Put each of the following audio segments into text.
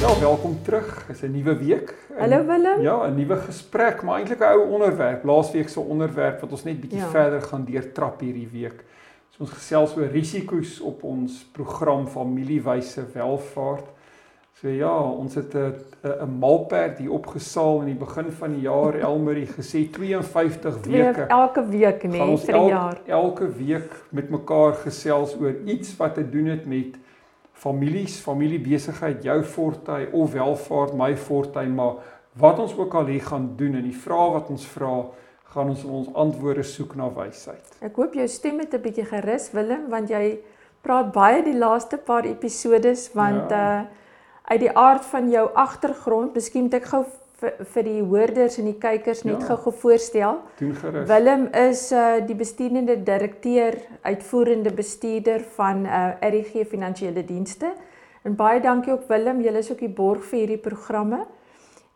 Ja, welkom terug. Dis 'n nuwe week. En, Hallo Willem. Ja, 'n nuwe gesprek, maar eintlik 'n ou onderwerp. Laasweek se onderwerp wat ons net bietjie Ja. verder gaan deurtrap hierdie week. So ons gesels oor risiko's op ons program Familiewyse Welvaart. So ja, ons het 'n 'n 'n malperd hier opgesaal in die begin van die jaar Elmarie gesê 52 Twee weke. elke week nê ons vir el- jaar. elke week met mekaar gesels oor iets wat te doen het met families, familiebesigheid, jou fortuin of welvaart, my fortuin, maar wat ons ook al hier gaan doen en die vrae wat ons vra, gaan ons in ons antwoorde soek na wysheid. Ek hoop jou stem het 'n bietjie gerus Willem want jy praat baie die laaste paar episodes want Ja. uh uit die aard van jou agtergrond, miskien moet ek gou vir, vir die hoorders en die kykers net Ja. gou-gou voorstel. Willem is uh die bestuurende direkteur, uitvoerende bestuurder van uh RGG Finansiële Dienste. En baie dankie ook Willem, jy is ook die borg vir hierdie programme.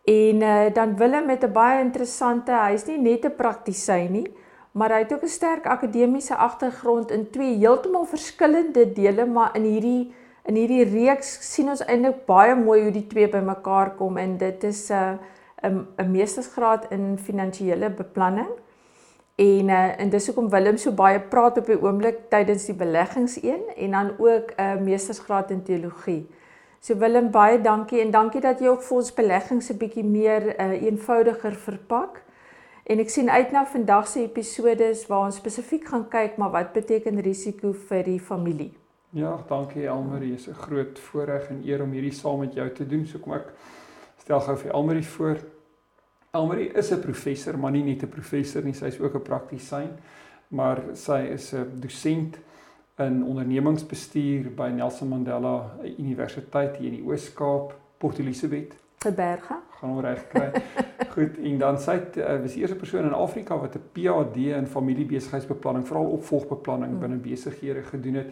En uh dan Willem met 'n baie interessante, hy's nie net 'n praktisyn nie, maar hy het ook 'n sterk akademiese agtergrond in twee heeltemal verskillende dele, maar in hierdie in hierdie reeks sien ons eintlik baie mooi hoe die twee bymekaar kom en dit is 'n uh, 'n meestersgraad in finansiële beplanning. En uh, en dis hoekom Willem so baie praat op die oomblik tydens die beleggings een en dan ook 'n uh, meestersgraad in teologie. So Willem baie dankie en dankie dat jy ook vir ons beleggings 'n bietjie meer uh, eenvoudiger verpak. En ek sien uit na vandag se episodes waar ons spesifiek gaan kyk maar wat beteken risiko vir die familie. Ja, dankie Elmarie. Dit is 'n groot voorreg en eer om hierdie saam met jou te doen. So kom ek stel gou vir Elmarie voor. Elmarie is 'n professor, maar nie net 'n professor nie, sy is ook 'n praktisyn, maar sy is 'n dosent in ondernemingsbestuur by Nelson Mandela Universiteit hier in die Oos-Kaap, Port Elizabeth. Verberge. Gaan hom reg kry. Goed, en dan sy uh, was die eerste persoon in Afrika wat 'n PhD in familiebesigheidsbeplanning, veral opvolgbeplanning Mm. binne besighede gedoen het.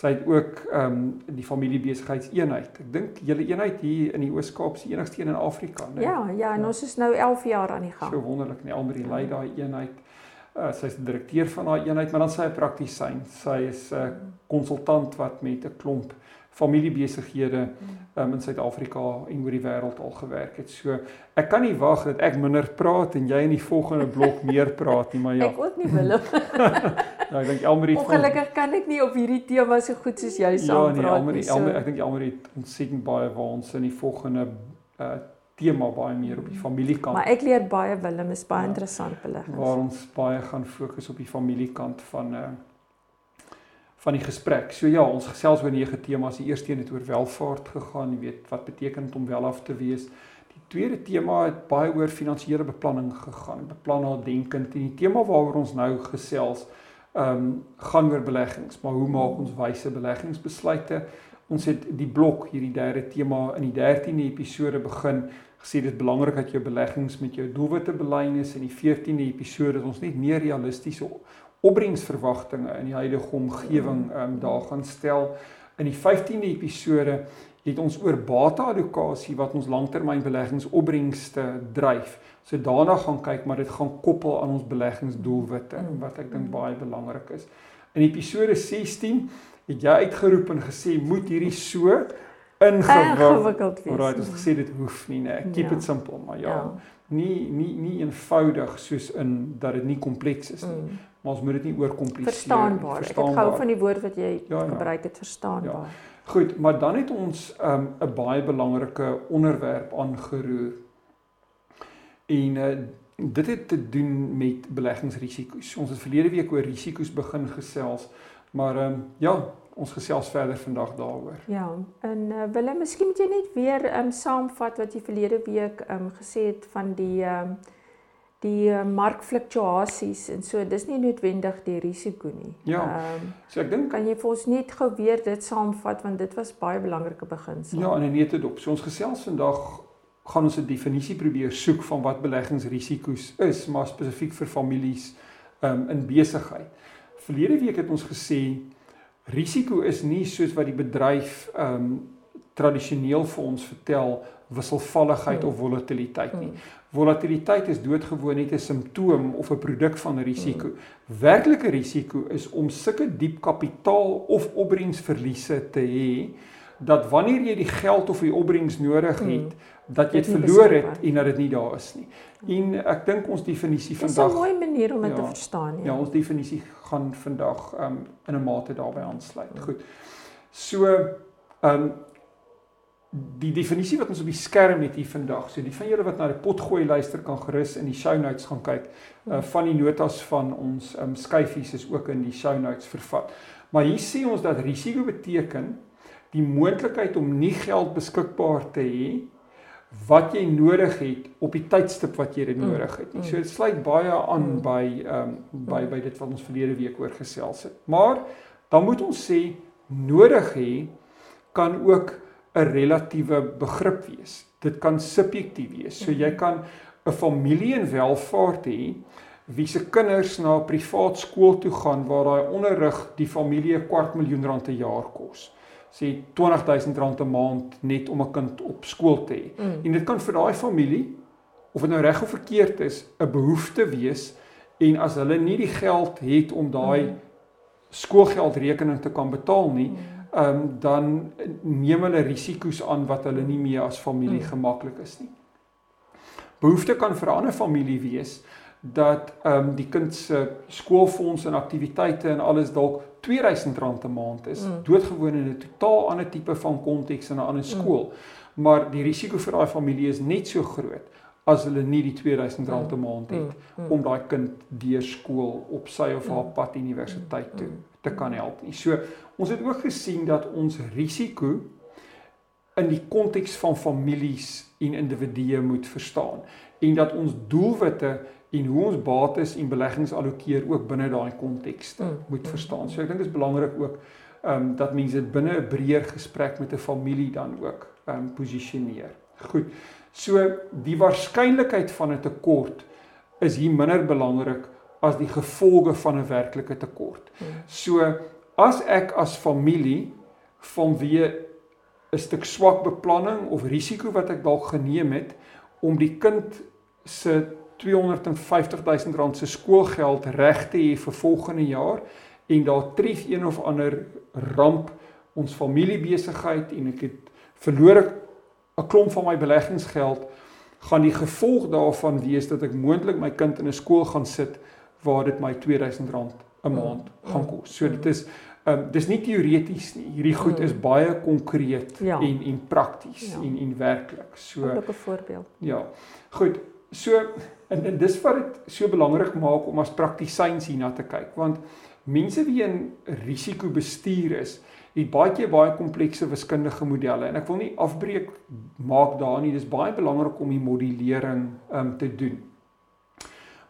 Sy het ook ehm um, die familiebesigheidseenheid. Ek dink julle eenheid hier in die Oos-Kaap is die enigste een in Afrika, né? Ja, ja, en Ja. ons is nou 11 jaar aan die gang. So wonderlik, nee, Almarie lei daai eenheid. Uh, sy is die direkteur van daai eenheid, maar dan sy 'n praktisyn. Sy is 'n uh, konsultant wat met 'n klomp familiebesighede um, in Suid-Afrika en oor die wêreld al gewerk het. So ek kan nie wag dat ek minder praat en jy in die volgende blok meer praat nie, maar ja. Ek ook nie Willem. ja ek dink Elmarie het van- Ongelukkig kan ek nie op hierdie tema so goed soos jy Ja, saam nee, praat Elmarie, nie. So. Elmarie, ek dink Elmarie het ontsettend baie waar ons in die volgende uh tema baie meer op die familiekant Maar ek leer baie Willem, is baie Ja. interessant beleggings. waar ons baie gaan fokus op die familiekant van uh van die gesprek. So ja, ons gesels oor nege temas. Die eerste een het oor welvaart gegaan, jy weet wat beteken dit om welaf te wees. Die tweede tema het baie oor finansiële beplanning gegaan, beplanning denkend. En die tema waaroor ons nou gesels, ehm um, gaan oor beleggings, maar hoe maak ons wyse beleggingsbesluite? Ons het die blok hierdie derde tema in die 13de episode begin gesê dit is belangrik dat jou beleggings met jou doelwitte belyn is en die 14de episode het ons net meer realistiese opbrengsverwagtinge in die huidige omgewing um, daar gaan stel. In die 15de episode het ons oor bate-allokasie wat ons langtermynbeleggingsopbrengste dryf. So daarna gaan kyk maar dit gaan koppel aan ons beleggingsdoelwitte wat ek dink baie belangrik is. In episode 16 het jy uitgeroep en gesê moet hierdie so ingewikkeld wees. Alraai, ons gesê dit hoef nie, nee. Keep Ja. it simple, maar ja, Ja. nie nie nie eenvoudig soos in dat dit nie kompleks is nie, Mm. Maar ons moet dit nie oorkompliseer nie. Verstaanbaar. Ek het gou van die woord wat jy Ja, ja. gebruik het verstaanbaar. Goed, maar dan het ons 'n um, baie belangrike onderwerp aangeroer. En uh, dit het te doen met beleggingsrisiko's. Ons het verlede week oor risiko's begin gesels, maar ehm um, ja, ons gesels verder vandag daaroor. Ja, en uh, Willem, miskien moet jy net weer ehm um, saamvat wat jy verlede week ehm um, gesê het van die ehm um, die uh, markfluktuasies en so. Dis nie noodwendig die risiko nie. Ja. Ehm um, So ek dink kan jy vir ons net gou weer dit saamvat want dit was baie belangrike beginsel. Ja, in 'n neutedop. So ons gesels vandag gaan ons 'n definisie probeer soek van wat beleggingsrisiko's is, maar spesifiek vir families um, in besigheid. Verlede week het ons gesê risiko is nie soos wat die bedryf um tradisioneel vir ons vertel wisselvalligheid of volatiliteit nie. Volatiliteit is doodgewoon net 'n simptoom of 'n produk van risiko. Werklike risiko is om sulke diep kapitaal of opbrengsverliese te hê dat wanneer jy die geld of die opbrengs nodig het, dat jy dit verloor het en dat dit nie daar is nie. En ek dink ons definisie vandag Dis 'n mooi manier om dit ja, te verstaan, ja. Ja, ons definisie gaan vandag um in 'n mate daarbey aansluit. Goed. So um die definisie wat ons op die skerm het hier vandag. So die van julle wat na die potgooi luister kan gerus in die show notes gaan kyk. Uh van die notas van ons um skyfies is ook in die show notes vervat. Maar hier sê ons dat risiko beteken die moontlikheid om nie geld beskikbaar te hê wat jy nodig het op die tydstip wat jy dit mm, nodig het. Nie. So dit sluit baie aan mm. by ehm um, by by dit wat ons verlede week oor gesels het. Maar dan moet ons sê nodig hê kan ook 'n relatiewe begrip wees. Dit kan subjektief wees. So jy kan 'n familie in welvaart hê wie se kinders na 'n privaat skool toe gaan waar daai onderrig die familie 'n kwart miljoen rand per jaar kos sê R20000 'n maand net om 'n kind op skool te hê. Mm. En dit kan vir daai familie of dit nou reg of verkeerd is, 'n behoefte wees en as hulle nie die geld het om daai mm. skoolgeldrekening te kan betaal nie, mm. Um, dan neem hulle risiko's aan wat hulle nie meer as familie mm. gemaklik is nie. Behoefte kan vir 'n ander familie wees dat ehm um, die kind se skoolfonds en aktiwiteite en alles dalk R2000 'n maand is. Mm. Doodgewoon in 'n totaal ander tipe van konteks in 'n ander mm. skool. Mm. Maar die risiko vir daai familie is net so groot as hulle nie die R2000 mm. 'n maand het mm. Mm. om daai kind deur skool op sy of haar mm. pad universiteit toe mm. Te kan help nie. So ons het ook gesien dat ons risiko in die konteks van families en individue moet verstaan en dat ons doelwitte en hoe ons bates en beleggings allokeer ook binne daai kontekste mm. moet verstaan. So ek dink dit is belangrik ook ehm um, dat mense dit binne 'n breër gesprek met 'n familie dan ook ehm um, posisioneer. Goed. So die waarskynlikheid van 'n tekort is hier minder belangrik as die gevolge van 'n werklike tekort. So as ek as familie vanweë 'n stuk swak beplanning of risiko wat ek dalk geneem het om die kind se 250 000 rand se skoolgeld reg te hê vir volgende jaar en daar tref een of ander ramp ons familiebesigheid en ek het verloor 'n klomp van my beleggingsgeld gaan die gevolg daarvan wees dat ek moontlik my kind in 'n skool gaan sit waar dit my 2000 rand 'n maand mm. gaan kos. So dit is um, dis nie teoreties nie. Hierdie goed is baie konkreet ja. en en prakties ja. en en werklik. So 'n voorbeeld. Ja. Goed. So En en dis wat dit so belangrik maak om as praktisyns hierna te kyk want mense wie in risikobestuur is, het baie keer baie komplekse wiskundige modelle en ek wil nie afbreek maak daar nie, dis baie belangrik om die modellering um, te doen.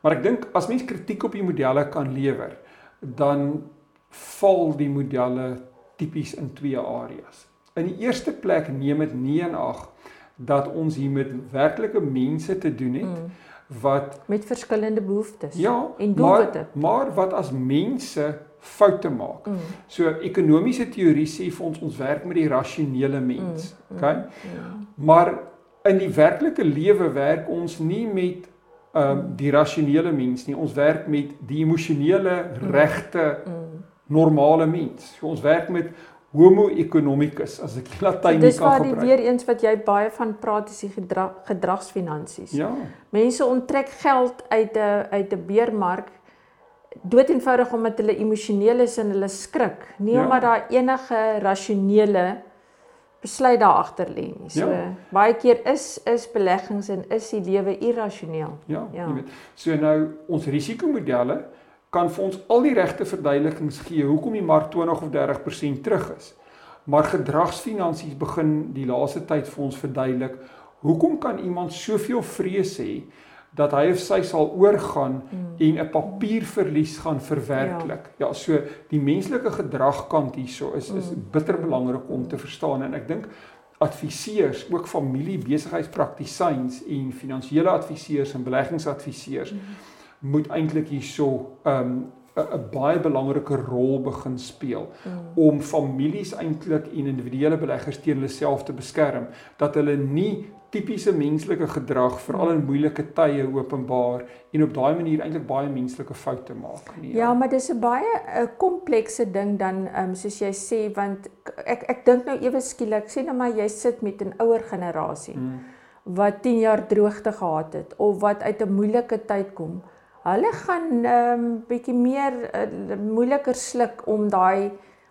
Maar ek dink as mens kritiek op die modelle kan lewer, dan val die modelle tipies in twee areas. In die eerste plek neem dit nie in ag dat ons hier met werklike mense te doen het. Mm wat met verskillende behoeftes ja, en doelwitte. Maar, maar wat as mense foute maak. Mm. So ekonomiese teorie sê vir ons ons werk met die rasionele mens. Mm. Okay? Mm. Maar in die werklike lewe werk ons nie met ehm um, die rasionele mens nie. Ons werk met die emosionele regte normale mens. So ons werk met homo economicus as ek Latyn kan gebruik. Dis waar die weer eens wat jy baie van praat is die gedrag, gedragsfinansies. Ja. Mense onttrek geld uit 'n uit 'n beermark dood eenvoudig omdat hulle emosioneel is en hulle skrik, nie ja. omdat daar enige rasionele besluit daar agter lê nie. So ja. baie keer is is beleggings en is die lewe irrasioneel. Ja, ja, jy weet. So nou ons risikomodelle kan vir ons al die regte verduidelikings gee hoekom die mark 20 of 30% terug is. Maar gedragsfinansies begin die laaste tyd vir ons verduidelik hoekom kan iemand soveel vrees hê dat hy of sy sal oorgaan mm. en 'n papierverlies gaan verwerklik. Ja. ja, so die menslike gedragkant hierso is is mm. bitter belangrik om te verstaan en ek dink adviseurs, ook familie besigheidspraktisyns en finansiële adviseurs en beleggingsadviseurs mm moet eintlik hierso um 'n baie belangrike rol begin speel mm. om families eintlik en individuele beleggers teen hulle self te beskerm dat hulle nie tipiese menslike gedrag veral in moeilike tye openbaar en op daai manier eintlik baie menslike foute maak nie. Ja, ja maar dis 'n baie 'n komplekse ding dan um, soos jy sê want ek ek dink nou ewe skielik sê nou maar jy sit met 'n ouer generasie mm. wat 10 jaar droogte gehad het of wat uit 'n moeilike tyd kom hulle gaan 'n um, bietjie meer uh, moeiliker sluk om daai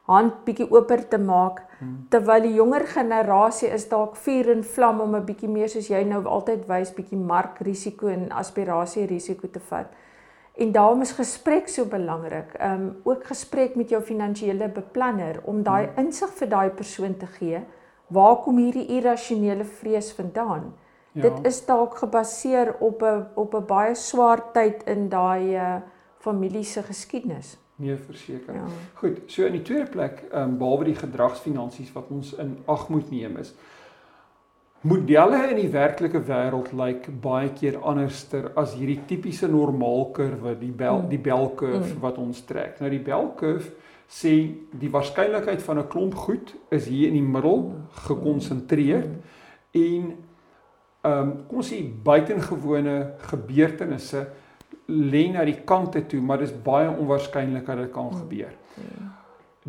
hand bietjie oper te maak hmm. terwyl die jonger generasie is dalk vuur en vlam om 'n bietjie meer soos jy nou altyd wys bietjie markrisiko en aspirasie risiko te vat. En daarom is gesprek so belangrik. Ehm um, ook gesprek met jou finansiële beplanner om daai hmm. insig vir daai persoon te gee. Waar kom hierdie irrasionele vrees vandaan? Ja. Dit is dalk gebaseer op 'n op 'n baie swaar tyd in daai uh, familie se geskiedenis. Nee, verseker. Ja. Goed, so in die tweede plek, ehm um, behalwe die gedragsfinansies wat ons in ag moet neem is modelle in die werklike wêreld lyk like baie keer anderster as hierdie tipiese normaalkurwe, die bel mm. die belkurwe mm. wat ons trek. Nou die belkurwe sê die waarskynlikheid van 'n klomp goed is hier in die middel mm. gekonsentreer en ehm um, kom ons sê buitengewone gebeurtenisse lê na die kante toe, maar dis baie onwaarskynlik dat dit kan gebeur.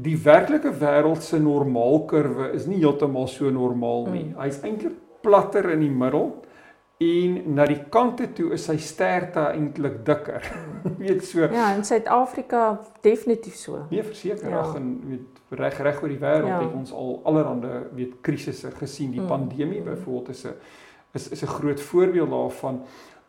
Die werklike wêreld se normaalkurwe is nie heeltemal so normaal nie. Mm. Hy's eintlik platter in die middel en na die kante toe is sy sterte eintlik dikker. Mm. weet so. Ja, in Suid-Afrika definitief so. Nee, verseker, ja. en weet reg reg oor die wêreld ja. het ons al allerhande weet krisisse gesien. Die mm. pandemie byvoorbeeld is 'n is is 'n groot voorbeeld daarvan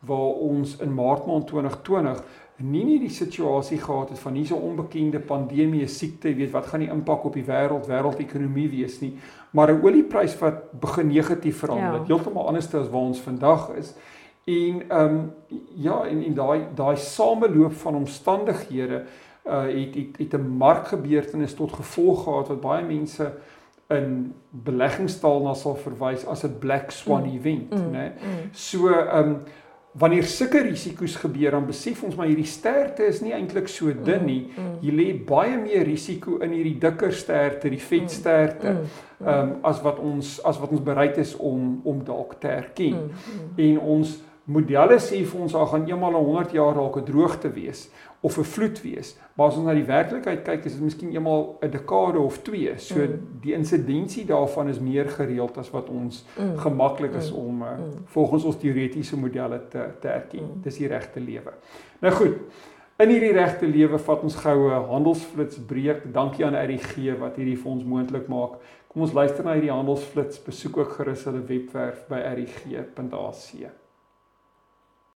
waar ons in Maart maand 2020 nie nie die situasie gehad het van hierdie onbekende pandemie siekte, weet wat gaan die impak op die wêreld, wêreldekonomie wees nie, maar 'n olieprys wat begin negatief verander, ja. heeltemal anders as waar ons vandag is. En ehm um, ja, en en daai daai sameloop van omstandighede uh het het het 'n markgebeurtenis tot gevolg gehad wat baie mense in beleggingstaal na sal verwys as 'n black swan mm. event, mm. né? Mm. So ehm um, wanneer sulke risiko's gebeur, dan besef ons maar hierdie sterte is nie eintlik so dun nie. Mm. Mm. Jy lê baie meer risiko in hierdie dikker sterte, die vetsterte, mm. mm. ehm um, as wat ons as wat ons bereid is om om dalk te erken. Mm. Mm. En ons modelle sê vir ons daar gaan eenmal 'n 100 jaar dalk 'n droogte wees of 'n vloed wees. Maar as ons na die werklikheid kyk, is dit miskien eenmal 'n dekade of twee. So mm. die insidensie daarvan is meer gereeld as wat ons mm. gemaklik is mm. om uh, mm. volgens ons teoretiese modelle te te erken. Mm. Dis die regte lewe. Nou goed. In hierdie regte lewe vat ons goue handelsflits breek. Dankie aan RGG wat hierdie vir ons moontlik maak. Kom ons luister na hierdie handelsflits. Besoek ook gerus hulle webwerf by rg.ac.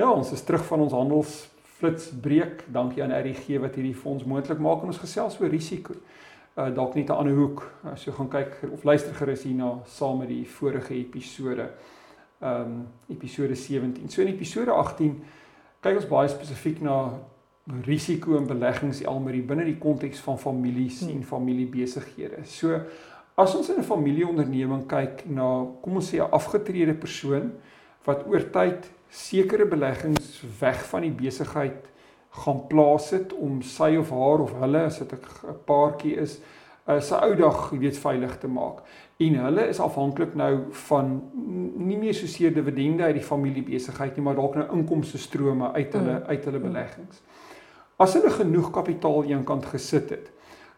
Ja, ons is terug van ons handelsflitsbreek. Dankie aan RGG wat hierdie fonds moontlik maak en ons gesels oor risiko. Uh dalk net 'n ander hoek. As jy gaan kyk of luister gerus hierna saam met die vorige episode. Um episode 17. So in episode 18 kyk ons baie spesifiek na risiko en beleggings almal binne die konteks van families hmm. en familiebesighede. So as ons in 'n familieonderneming kyk na kom ons sê 'n afgetrede persoon wat oor tyd sekere beleggings weg van die besigheid gaan plaas het om sy of haar of hulle as dit 'n paartjie is, uh, sy ou dag weet veilig te maak. En hulle is afhanklik nou van nie meer so seer dividende uit die familiebesigheid nie, maar dalk nou inkomste strome uit hulle mm. uit hulle mm. beleggings. As hulle genoeg kapitaal eenkant gesit het,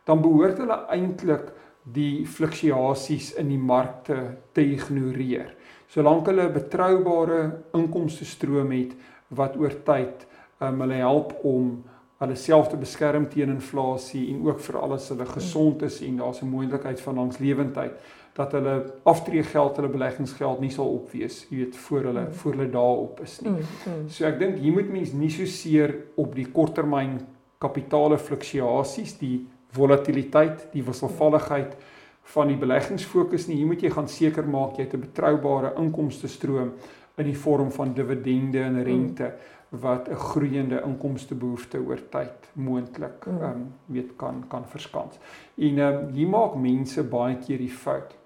dan behoort hulle eintlik die fluktuasies in die markte te ignoreer solank hulle 'n betroubare inkomste stroom het wat oor tyd um, hulle help om hulle self te beskerm teen inflasie en ook vir alles hulle gesond is en daar's 'n moontlikheid van langslewendheid dat hulle aftreegeld, hulle beleggingsgeld nie sal opwees, jy weet, voor hulle mm. voor hulle daarop is nie. Mm, mm. So ek dink hier moet mens nie so seer op die korttermyn kapitale fluktuasies, die volatiliteit, die wisselvalligheid van die beleggingsfokus nie. Hier moet jy gaan seker maak jy het 'n betroubare inkomste stroom in die vorm van dividende en rente. Mm wat 'n groeiende inkomstebehoefte oor tyd moontlik mm. ehm um, weet kan kan verskans. En ehm um, hier maak mense baie keer die fout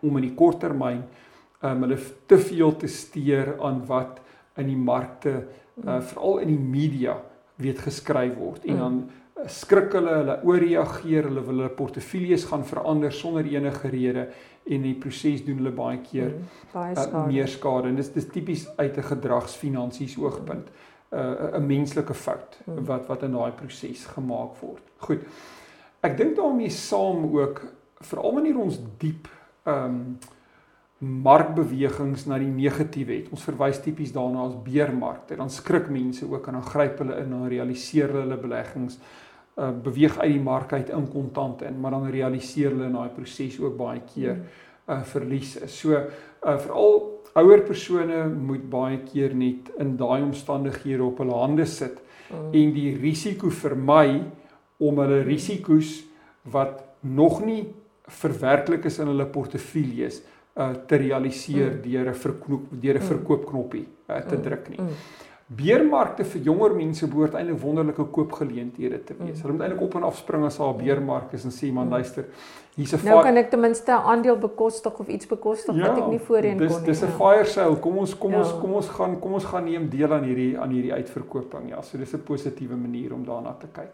om in die kort termyn ehm um, hulle te veel te steur aan wat in die markte uh, mm. veral in die media weet geskryf word en mm. dan skrik hulle, hulle ooreageer, hulle wil hulle portefeuilles gaan verander sonder enige rede en die proses doen hulle baie keer mm, baie uh, skade. Uh, meer skade en dis dis tipies uit 'n gedragsfinansies oogpunt 'n uh, 'n menslike fout mm. wat wat in daai proses gemaak word. Goed. Ek dink daarmee saam ook veral wanneer ons diep ehm um, markbewegings na die negatiewe het. Ons verwys tipies daarna as beermarkte. Dan skrik mense ook en dan gryp hulle in en realiseer hulle beleggings uh, beweeg uit die mark uit in kontant in, maar dan realiseer hulle in daai proses ook baie keer uh verliese. So uh veral ouer persone moet baie keer net in daai omstandighede op hulle hande sit mm. en die risiko vermy om hulle risiko's wat nog nie verwerklik is in hulle portefeuilles uh te realiseer mm. deur 'n verkoop deur 'n mm. verkoopknoppie uh, te mm. druk nie. Mm. Beermarkte vir jonger mense behoort eintlik wonderlike koopgeleenthede te wees. Mm. Hulle moet eintlik op en af spring as daar 'n beermark is en sê man mm. luister, hier's 'n Nou kan ek ten minste 'n aandeel bekostig of iets bekostig ja, wat ek nie voorheen dis, kon nie. Dis dis 'n ja. fire sale. Kom ons kom ja. ons kom ons gaan kom ons gaan neem deel aan hierdie aan hierdie uitverkoping. Ja, so dis 'n positiewe manier om daarna te kyk.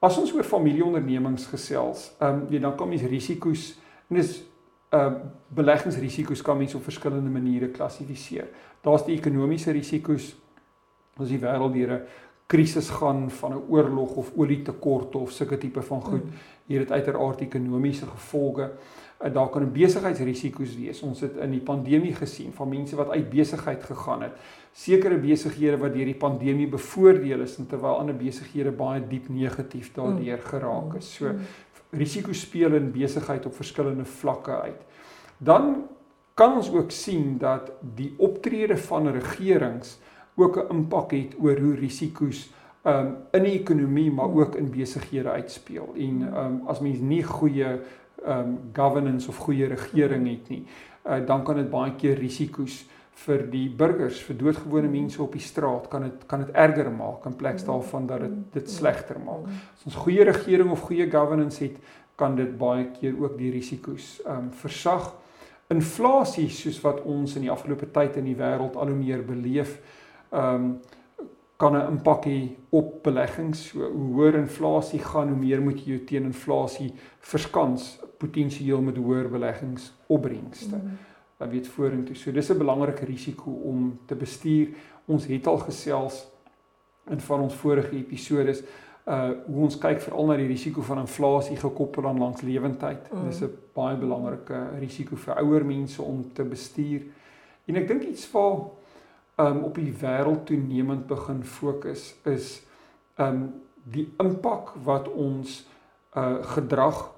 As ons oor familieondernemings gesels, ehm um, weet dan kom mens risiko's en dis uh beleggingsrisiko's kan mens op verskillende maniere klassifiseer. Daar's die ekonomiese risiko's as die wêreld deur 'n krisis gaan van 'n oorlog of olietekorte of sulke tipe van goed, mm. hier het uiteraard ekonomiese gevolge. Uh, daar kan besigheidsrisiko's wees. Ons het in die pandemie gesien van mense wat uit besigheid gegaan het. Sekere besighede wat deur die pandemie bevoordeel is terwyl ander besighede baie diep negatief daardeur mm. geraak is. So risiko speel in besigheid op verskillende vlakke uit. Dan kan ons ook sien dat die optrede van regerings ook 'n impak het oor hoe risiko's um in die ekonomie maar ook in besighede uitspeel. En um as mens nie goeie um governance of goeie regering het nie, uh, dan kan dit baie keer risiko's vir die burgers, vir doodgewone mense op die straat kan dit kan dit erger maak in plaas daarvan dat dit dit slegter maak. As ons goeie regering of goeie governance het, kan dit baie keer ook die risiko's um versag. Inflasie soos wat ons in die afgelope tyd in die wêreld al hoe meer beleef, ehm um, kan 'n impak hê op beleggings. So, hoe hoër inflasie gaan, hoe meer moet jy jou teen inflasie verskans potensieel met hoër beleggingsopbrengste. Mm. Dan weet vorentoe. So dis 'n belangrike risiko om te bestuur. Ons het al gesels in van ons vorige episodes uh hoe ons kyk veral na die risiko van inflasie gekoppel aan langslewendheid. Mm. Dis 'n baie belangrike risiko vir ouer mense om te bestuur. En ek dink iets vir um op die wêreld toenemend begin fokus is um die impak wat ons uh gedrag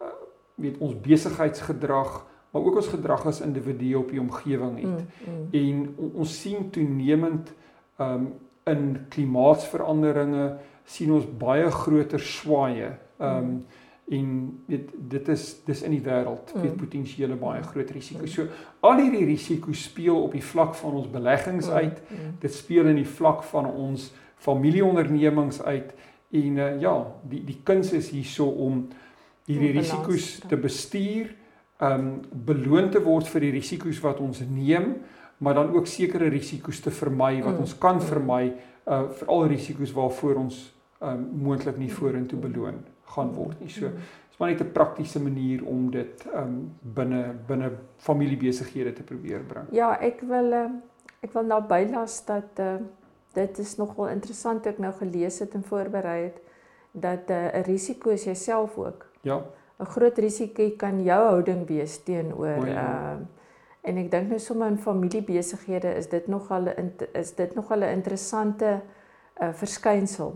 uh, weet ons besigheidsgedrag maar ook ons gedrag as individue op die omgewing het. Mm, mm. En ons sien toenemend um in klimaatsveranderinge sien ons baie groter swaaye. Um mm en weet dit is dis in die wêreld met mm. potensiële baie groot risiko. So al hierdie risiko speel op die vlak van ons beleggings mm. uit. Mm. Dit speel in die vlak van ons familieondernemings uit en uh, ja, die die kuns is hierso om hierdie risiko's te bestuur, um beloon te word vir die risiko's wat ons neem, maar dan ook sekere risiko's te vermy wat ons kan vermy uh vir al risiko's waarvoor ons um moontlik nie vorentoe beloon gaan word nie. So is maar net 'n praktiese manier om dit um binne binne familiebesighede te probeer bring. Ja, ek wil uh, ek wil nou bylas dat uh, dit is nogal interessant ek nou gelees het en voorberei het dat eh, 'n uh, risiko is jouself ook. Ja. 'n Groot risiko kan jou houding wees teenoor ja. uh en ek dink nou sommer in familiebesighede is dit nogal 'n is dit nogal 'n interessante uh, verskynsel.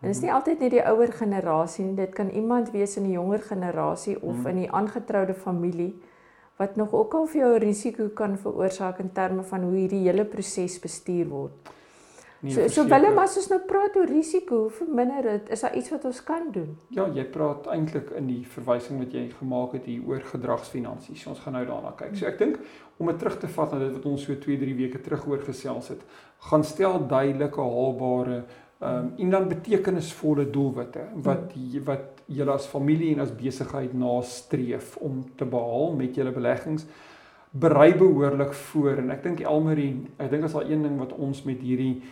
En dit is nie mhm. altyd net die ouer generasie nie, dit kan iemand wees in die jonger generasie of mm. in die aangetroude familie wat nog ook al vir jou 'n risiko kan veroorsaak in terme van hoe hierdie hele proses bestuur word. Nee, so so Willem as ons nou praat oor risiko, hoe verminder dit? Is daar iets wat ons kan doen? Ja, jy praat eintlik in die verwysing wat jy gemaak het hier oor gedragsfinansies. So ons gaan nou daarna kyk. So ek dink om dit terug te vat na dit wat ons so 2, 3 weke terug oor gesels het, gaan stel duidelike haalbare ehm um, en dan betekenisvolle doelwitte wat hmm. wat julle as familie en as besigheid nastreef om te behaal met julle beleggings berei behoorlik voor en ek dink Elmarie ek dink as al een ding wat ons met hierdie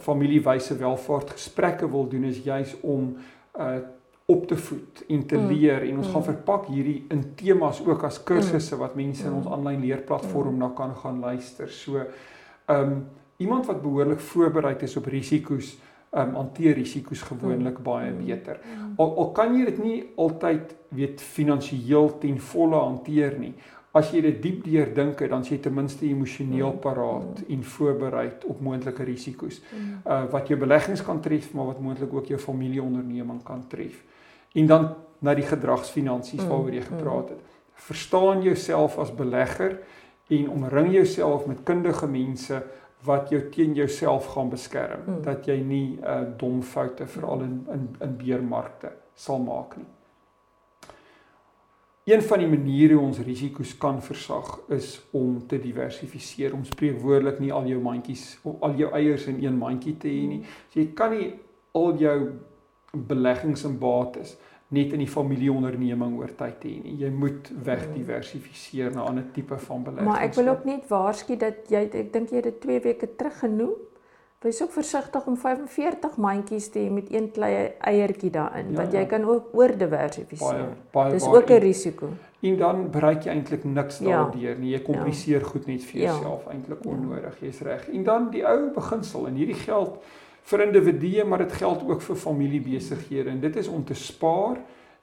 familiewyse welvaart gesprekke wil doen is juis om uh op te voed en te mm. leer en ons mm. gaan verpak hierdie in temas ook as kursusse wat mense in ons mm. aanlyn leerplatform na kan gaan luister. So ehm um, iemand wat behoorlik voorberei is op risiko's um, hanteer risiko's gewoonlik mm. baie mm. beter. Mm. Al, al kan jy dit nie altyd weet finansiëel ten volle hanteer nie. As jy dit diep deur dink, dan s'jy ten minste emosioneel paraat en voorberei op moontlike risiko's. Uh wat jou beleggings kan tref, maar wat moontlik ook jou familieonderneming kan tref. En dan na die gedragsfinansies waaroor jy gepraat het. Verstaan jouself as belegger en omring jouself met kundige mense wat jou teen jouself gaan beskerm mm. dat jy nie uh dom foute veral in in in beermarkte sal maak nie. Een van die maniere hoe ons risiko's kan versag is om te diversifiseer. Om spreekwoordelik nie al jou mandjies of al jou eiers in een mandjie te hê nie. So jy kan nie al jou beleggings in bates net in die familieonderneming oor tyd hê nie. Jy moet wegdiversifiseer na 'n ander tipe van belegging. Maar ek wil ook net waarsku dat jy ek dink jy het dit 2 weke terug genoem. Wees ook versigtig om 45 mandjies te hê met een klein eiertjie daarin, ja, want jy ja. kan ook oordiversifiseer. Dis ook 'n risiko. En dan bereik jy eintlik niks ja. daardeur nie. Jy kompliseer ja. goed net vir ja. jouself ja. eintlik onnodig. Jy's reg. En dan die ou beginsel en hierdie geld vir individue, maar dit geld ook vir familiebesighede en dit is om te spaar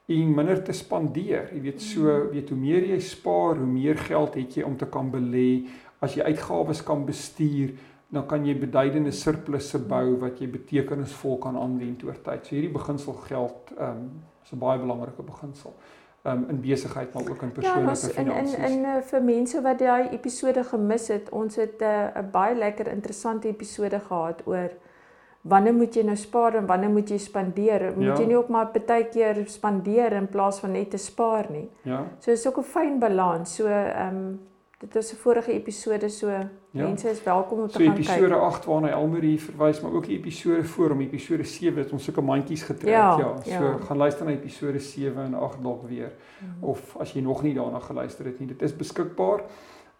en minder te spandeer. Jy weet so, mm. weet hoe meer jy spaar, hoe meer geld het jy om te kan belê. As jy uitgawes kan bestuur, dan kan jy beduidende surplusse bou wat jy betekenisvol kan aanwend oor tyd. So hierdie beginsel geld ehm um, is 'n baie belangrike beginsel um, in besigheid maar ook in persoonlike ja, finansies. Ja, in in uh, vir mense wat daai episode gemis het, ons het eh, 'n uh, baie lekker interessante episode gehad oor wanneer moet jy nou spaar en wanneer moet jy spandeer? Moet ja. jy nie ook maar baie keer spandeer in plaas van net te spaar nie? Ja. So is ook 'n fyn balans. So ehm um, dit was 'n vorige episode so ja. mense is welkom om te so, gaan kyk. So episode 8 waarna Elmarie verwys, maar ook die episode voor om episode 7 het ons sulke mandjies getrek. Ja, ja. So ja. gaan luister na episode 7 en 8 dalk weer. Mm. Of as jy nog nie daarna geluister het nie, dit is beskikbaar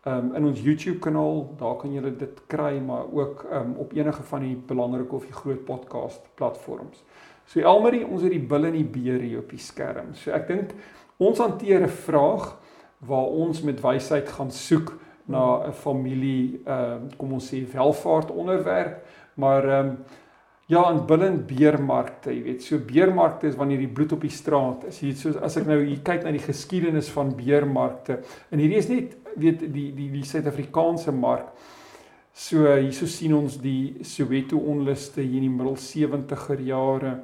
um, in ons YouTube kanaal, daar kan julle dit kry, maar ook um, op enige van die belangrike of die groot podcast platforms. So Elmarie, ons het die bil en die beer hier op die skerm. So ek dink ons hanteer 'n vraag waar ons met wysheid gaan soek na 'n familie ehm um, kom ons sê welvaart onderwerp, maar ehm um, Ja, in billend beermarkte, jy weet, so beermarkte is wanneer die bloed op die straat is. Weet, soos as ek nou hier kyk na die geskiedenis van beermarkte, en hierdie is net weet die die die Suid-Afrikaanse mark. So hierso sien ons die Soweto onluste hier in die middel 70er jare.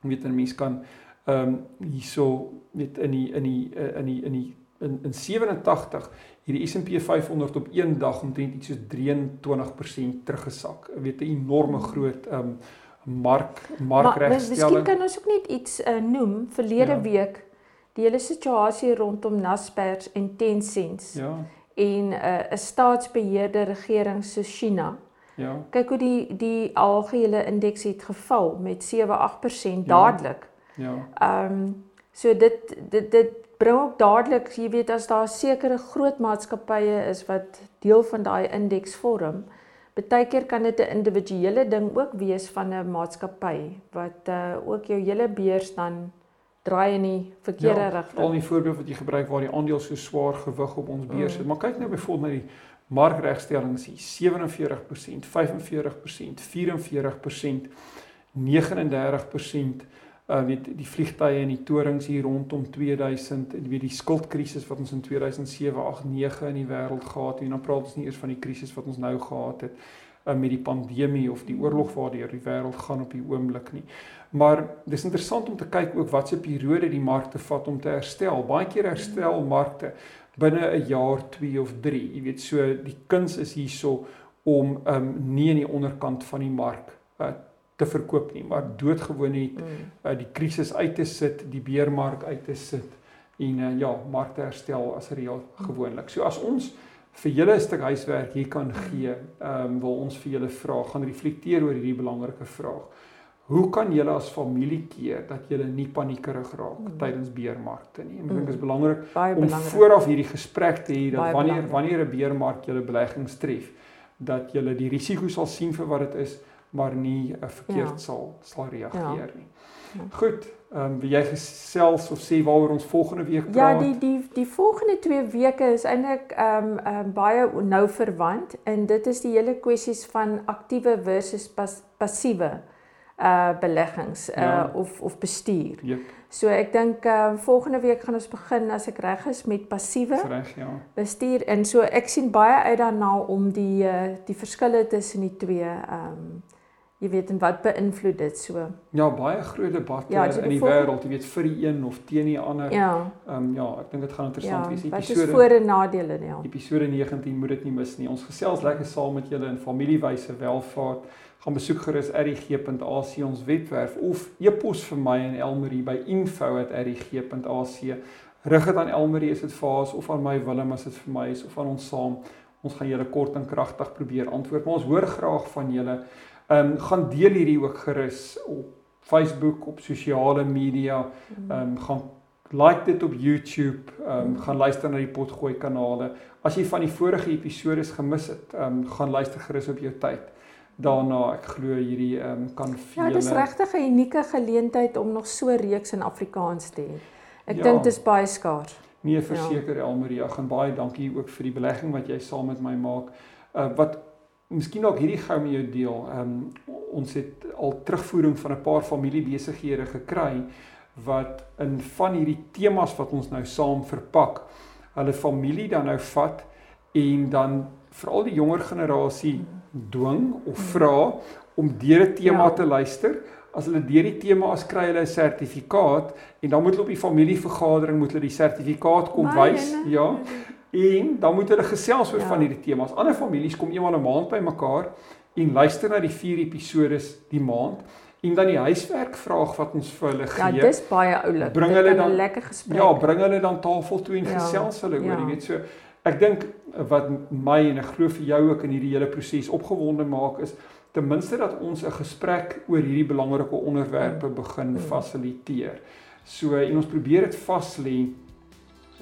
Weet 'n mens kan ehm um, hierso weet in die in die in die in die in in 87 hierdie S&P 500 op een dag omtrent iets soos 23% teruggesak. Jy weet 'n enorme groot um, mark markregstelling. Maar miskien kan ons ook net iets uh, noem verlede ja. week die hele situasie rondom Naspers en Tencent. Ja. En eh, 'n uh, staatsbeheerde regering so China. Ja. Kyk hoe die die algehele indeks het geval met 7-8% dadelik. Ja. Ehm um, so dit dit dit bring ook dadelik, jy weet as daar sekere groot maatskappye is wat deel van daai indeks vorm, baie keer kan dit 'n individuele ding ook wees van 'n maatskappy wat uh ook jou hele beurs dan draai in die verkeerde ja, rigting. Al die voorbeelde wat jy gebruik waar die aandele so swaar gewig op ons beurs het. Mm. Maar kyk nou byvoorbeeld na die markregstellings hier 47%, 45%, 44%, 39% uh weet die vliegtye en die torings hier rondom 2000 en weet die skuldkrisis wat ons in 2007 8 9 in die wêreld gehad het en dan praat ons nie eers van die krisis wat ons nou gehad het uh, met die pandemie of die oorlog waardeur die wêreld gaan op die oomblik nie. Maar dis interessant om te kyk ook wat se periode die markte vat om te herstel. Baie keer herstel markte binne 'n jaar, 2 of 3. Jy weet so die kuns is hierso om um nie in die onderkant van die mark uh, te verkoop nie, maar doodgewoon net uh, die krisis uit te sit, die beermark uit te sit en uh, ja, markte herstel as reël gewoonlik. So as ons vir julle 'n stuk huiswerk hier kan gee, ehm um, wil ons vir julle vra, gaan reflekteer oor hierdie belangrike vraag. Hoe kan julle as familie keer dat julle nie paniekerig raak mm. tydens beermarkte nie? Ek dink dit is belangrik Baie om belangrik. vooraf hierdie gesprek te hê dat Baie wanneer belangrik. wanneer 'n beermark julle beleggings tref, dat julle die risiko sal sien vir wat dit is, maar nie uh, verkeerd Ja. sal sal reageer nie. Ja. Goed, ehm um, wil jy gesels of sê waaroor ons volgende week Ja, praat? die die die volgende 2 weke is eintlik ehm um, um, baie nou verwant en dit is die hele kwessies van aktiewe versus pas, passiewe uh beleggings uh Ja. of of bestuur. Jep, So ek dink uh, volgende week gaan ons begin as ek reg is met passiewe reg, ja. bestuur en so ek sien baie uit daarna om die uh die verskille tussen die twee ehm um, jy weet en wat beïnvloed dit so. Ja, baie groot debatte Ja, ja, in die wêreld, jy weet vir die een of teen die ander. Ja. Ehm um, ja, ek dink dit gaan interessant Ja, wees. wat is Episode voor en nadele ja. episode 19 moet dit nie mis nie. Ons gesels lekker saam met julle in familiewyse welvaart. Gaan besoek gerus rig.ac ons webwerf of e-pos vir my en Elmarie by info@rig.ac. Rig dit aan Elmarie as dit vir haar is of aan my Willem as dit vir my is of aan ons saam. Ons gaan julle kort en kragtig probeer antwoord, maar ons hoor graag van julle. Ehm um, gaan deel hierdie ook gerus op Facebook, op sosiale media. Ehm um, gaan like dit op YouTube, ehm um, gaan luister na die potgooi kanale. As jy van die vorige episodes gemis het, ehm um, gaan luister gerus op jou tyd. Daarna ek glo hierdie ehm um, kan vir Ja, dis regtig 'n unieke geleentheid om nog so reeks in Afrikaans te hê. Ek Ja. dink dit is baie skaars. Nee, verseker Elmaria, gaan baie dankie ook vir die belegging wat jy saam met my maak. Uh wat miskien dalk hierdie gou met jou deel. Ehm um, ons het al terugvoering van 'n paar familiebesighede gekry wat in van hierdie temas wat ons nou saam verpak, hulle familie dan nou vat en dan veral die jonger generasie dwing of vra om deur 'n tema Ja. te luister. As hulle deur die tema as kry hulle 'n sertifikaat en dan moet hulle op die familievergadering moet hulle die sertifikaat kom wys, ja. En dan moet hulle gesels oor Ja. van hierdie temas. Ander families kom eenmal 'n maand bymekaar en luister na die 4 episodes die maand en dan die huiswerkvraag wat ons vir hulle Ja, gee. dis baie oulik. Bring Dit hulle dan- 'n lekker gesprek. Ja, bring hulle dan tafel toe en Ja, gesels hulle oor, ja. jy weet so. Ek dink wat my en ek glo vir jou ook in hierdie hele proses opgewonde maak is ten minste dat ons 'n gesprek oor hierdie belangrike onderwerpe begin Mm. fasiliteer. So en ons probeer dit vas lê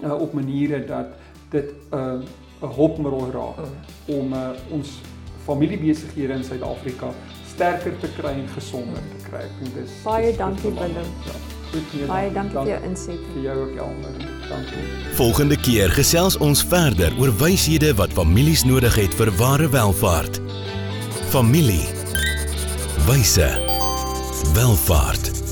uh, op maniere dat dit 'n uh, 'n hulpmiddel raak Mm. om uh, ons familiebesighede in Suid-Afrika sterker te kry en gesonder te kry. Ek dink dis Baie dis dankie. Willem. Ja. Goed, nee, Baie dankie vir jou insette. vir jou ook Elmer. Dankie. Volgende keer gesels ons verder oor wyshede wat families nodig het vir ware welvaart. Familie. Wyse. Welvaart.